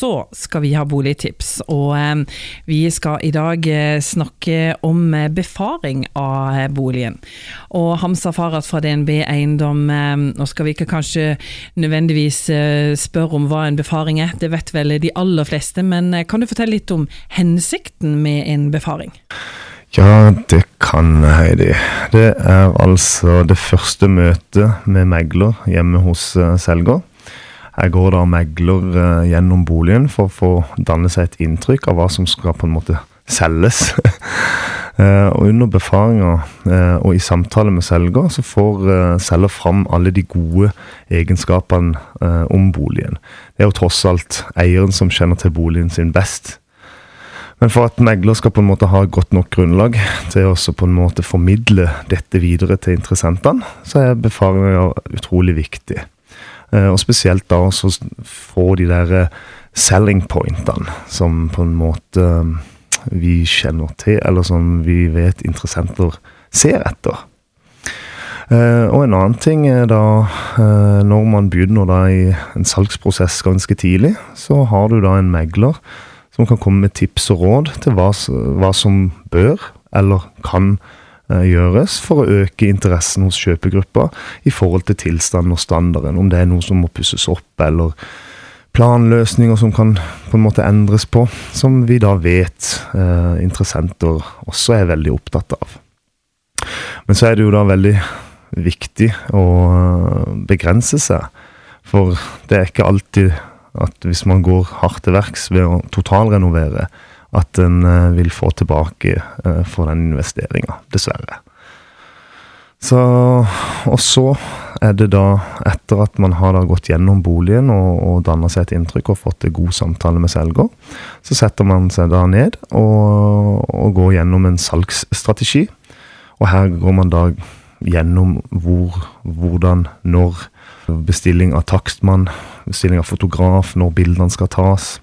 så skal vi ha boligtips. Og eh, vi skal i dag eh, snakke om eh, befaring av boligen. Og Hamza Farad fra DNB Eiendom, eh, nå skal vi ikke kanskje nødvendigvis eh, spørre om hva en befaring er, det vet vel de aller fleste, men kan du fortelle litt om hensikten med en befaring? Ja, det kan Heidi. Det er altså det første møtet med megler hjemme hos selger. Jeg går og megler eh, gjennom boligen for å få danne seg et inntrykk av hva som skal på en måte selges. Eh, og under befaringa eh, og i samtale med selger, så får selger fram alle de gode egenskapene om boligen. Det er jo tross alt eieren som kjenner til boligen sin best. Men for at megler skal på en måte ha godt nok grunnlag til å på en måte formidle dette videre til interessentene, så er befaringa utrolig viktig. Eh, og spesielt da også få de der eh, selling pointene som på en måte eh, vi kjenner til, eller som vi vet interessenter ser etter. Og en annen ting er da når man begynner da i en salgsprosess ganske tidlig, så har du da en megler som kan komme med tips og råd til hva, som bør eller kan gjøres for å øke interessen hos kjøpegruppa i forhold til tilstanden og standarden. Om det er noe som må pusses opp, eller planløsninger som kan på en måte endres på, som vi da vet eh, interessenter også er veldig opptatt av. Men så er det jo da veldig viktig å eh, begrense seg, for det er ikke alltid at hvis man går hardt til verks ved å totalrenovere, at en eh, vil få tilbake eh, for den investeringa, dessverre. Så, og så er det da, etter at man har gått gjennom boligen og, og danna seg et inntrykk og fått en god samtale med selger, så setter man seg da ned og, og går gjennom en salgsstrategi. Og her går man da gjennom hvor, hvordan, når bestilling av takstmann, bestilling av fotograf, når bildene skal tas,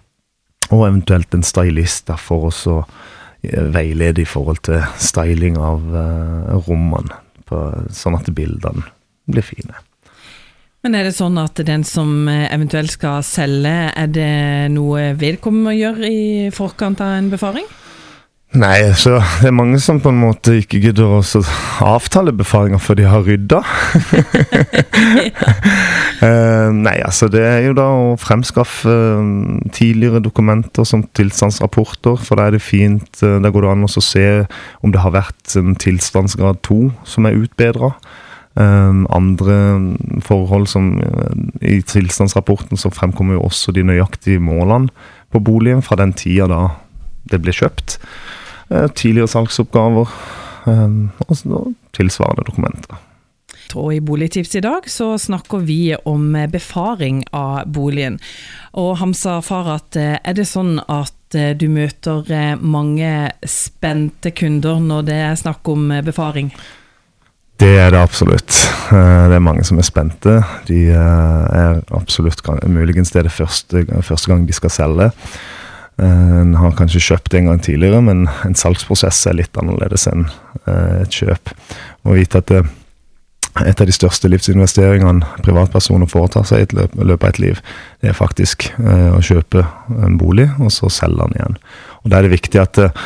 og eventuelt en stylist der for også eh, veilede i forhold til styling av uh, rommene, på, sånn at bildene blir fine. Men er det sånn at den som eh, eventuelt skal selge, er det noe vedkommende må gjøre i forkant av en befaring? Nei, så det er mange som på en måte ikke gidder å avtale befaringer før de har rydda. Eh, nei, altså det er jo da å fremskaffe uh, tidligere dokumenter som tilstandsrapporter, for da er det fint, uh, da går det an å se om det har vært en tilstandsgrad 2 som er utbedra. andre forhold som eh, i tilstandsrapporten så fremkommer jo også de nøyaktige målene på boligen fra den tida da det ble kjøpt. Eh, tidligere salgsoppgaver eh, og og tilsvarende dokumenter. Og i Boligtips i dag så snakker vi om befaring av boligen. Og Hamsa Farhat, er det sånn at eh, du møter eh, mange spente kunder når det er snakk om eh, befaring? Det er det absolutt. Det er mange som er spente. De er absolutt muligens det er det første, første gang de skal selge. En har kanskje kjøpt en gang tidligere, men en salgsprosess er litt annerledes enn et kjøp. Å vite at det, et av de største livsinvesteringene privatpersoner foretar seg i løpet av et liv, det er faktisk eh, å kjøpe en bolig, og så selge den igjen. Og Da er det viktig at eh,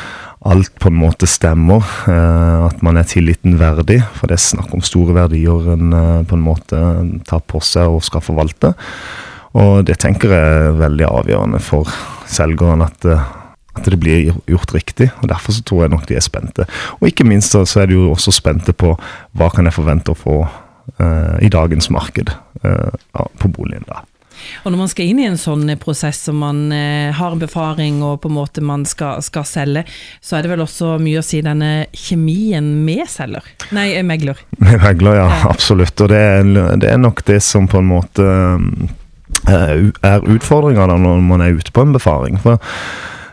alt på en måte stemmer, eh, at man er tilliten verdig, for det er snakk om store verdier en på en måte tar på seg og skal forvalte. Og det tenker jeg er veldig avgjørende for selgeren, at, at det blir gjort riktig. og Derfor så tror jeg nok de er spente. Og ikke minst så er de jo også spente på hva kan jeg forvente å få uh, i dagens marked uh, på boligen. da. Og når man skal inn i en sånn prosess som man eh, har en befaring og på en måte man skal, skal selge, så er det vel også mye å si denne kjemien med selger? Nei, megler. Med megler, ja. Ja. Absolutt. Og det er, det er nok det som på en måte eh, er utfordringa når man er ute på en befaring. For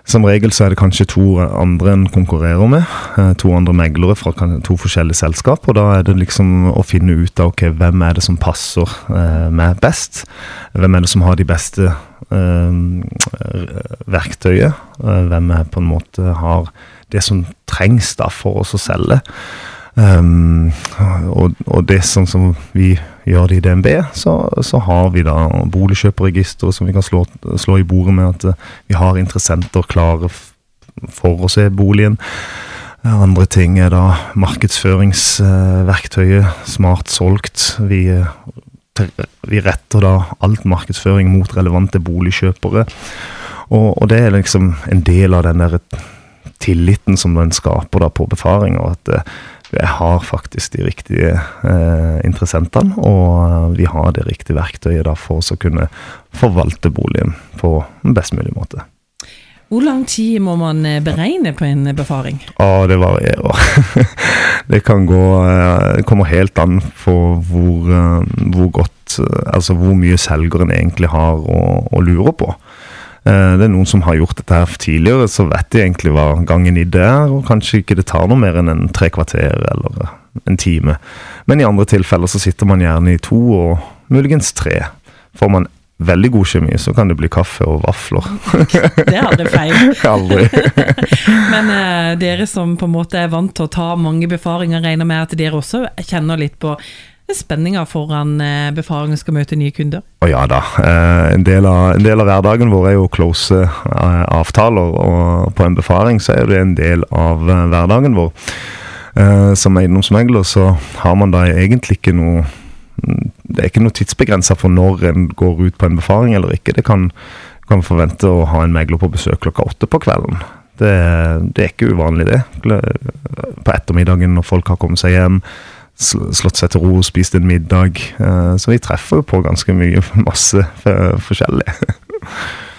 som regel så er det kanskje to andre en konkurrerer med. eh, To andre meglere fra to forskjellige selskap. Og da er det liksom å finne ut av ok, hvem er det som passer eh, meg best. Hvem er det som har de beste eh, verktøyet. hvem er på en måte har det som trengs da for oss å selge. Um, og, og, det sånn som vi gjør det i DNB, så, så har vi da boligkjøperregistre som vi kan slå, slå, i bordet med at uh, vi har interessenter klare for å se boligen. Andre ting er da markedsføringsverktøyet Smart solgt. Vi, vi retter da alt markedsføring mot relevante boligkjøpere. Og, og, det er liksom en del av den der tilliten som den skaper da på og at jeg har faktisk de riktige eh, interessentene, og vi har det riktige verktøyet da for å kunne forvalte boligen på en best mulig måte. Hvor lang tid må man eh, beregne på en befaring? Ja, det varierer. det kan gå Det kommer helt an på hvor, eh, hvor godt Altså hvor mye selgeren egentlig har å, å lure på. Eh, det er noen som har gjort dette her tidligere, så vet de egentlig hva gangen i det er, og kanskje ikke det tar noe mer enn en tre kvarter eller en time. Men i andre tilfeller så sitter man gjerne i to, og muligens tre. Får man veldig god kjemi, så kan det bli kaffe og vafler. det aldri feil. aldri. Men uh, dere som på en måte er vant til å ta mange befaringer, regner med at dere også kjenner litt på spenninga foran eh, befaringen skal møte nye kunder? Å ja da. Eh, en del, av, en del, av, hverdagen vår er jo close eh, avtaler, og på en befaring så er det en del av hverdagen vår. Som eiendomsmegler så har man da egentlig ikke noe Det er ikke noe tidsbegrensa for når en går ut på en befaring eller ikke. Det kan, kan forvente å ha en megler på besøk klokka åtte på kvelden. Det, det er ikke uvanlig, det. På ettermiddagen når folk har kommet seg hjem slått seg til ro spist en middag. Eh, så vi treffer på ganske mye, masse forskjellig.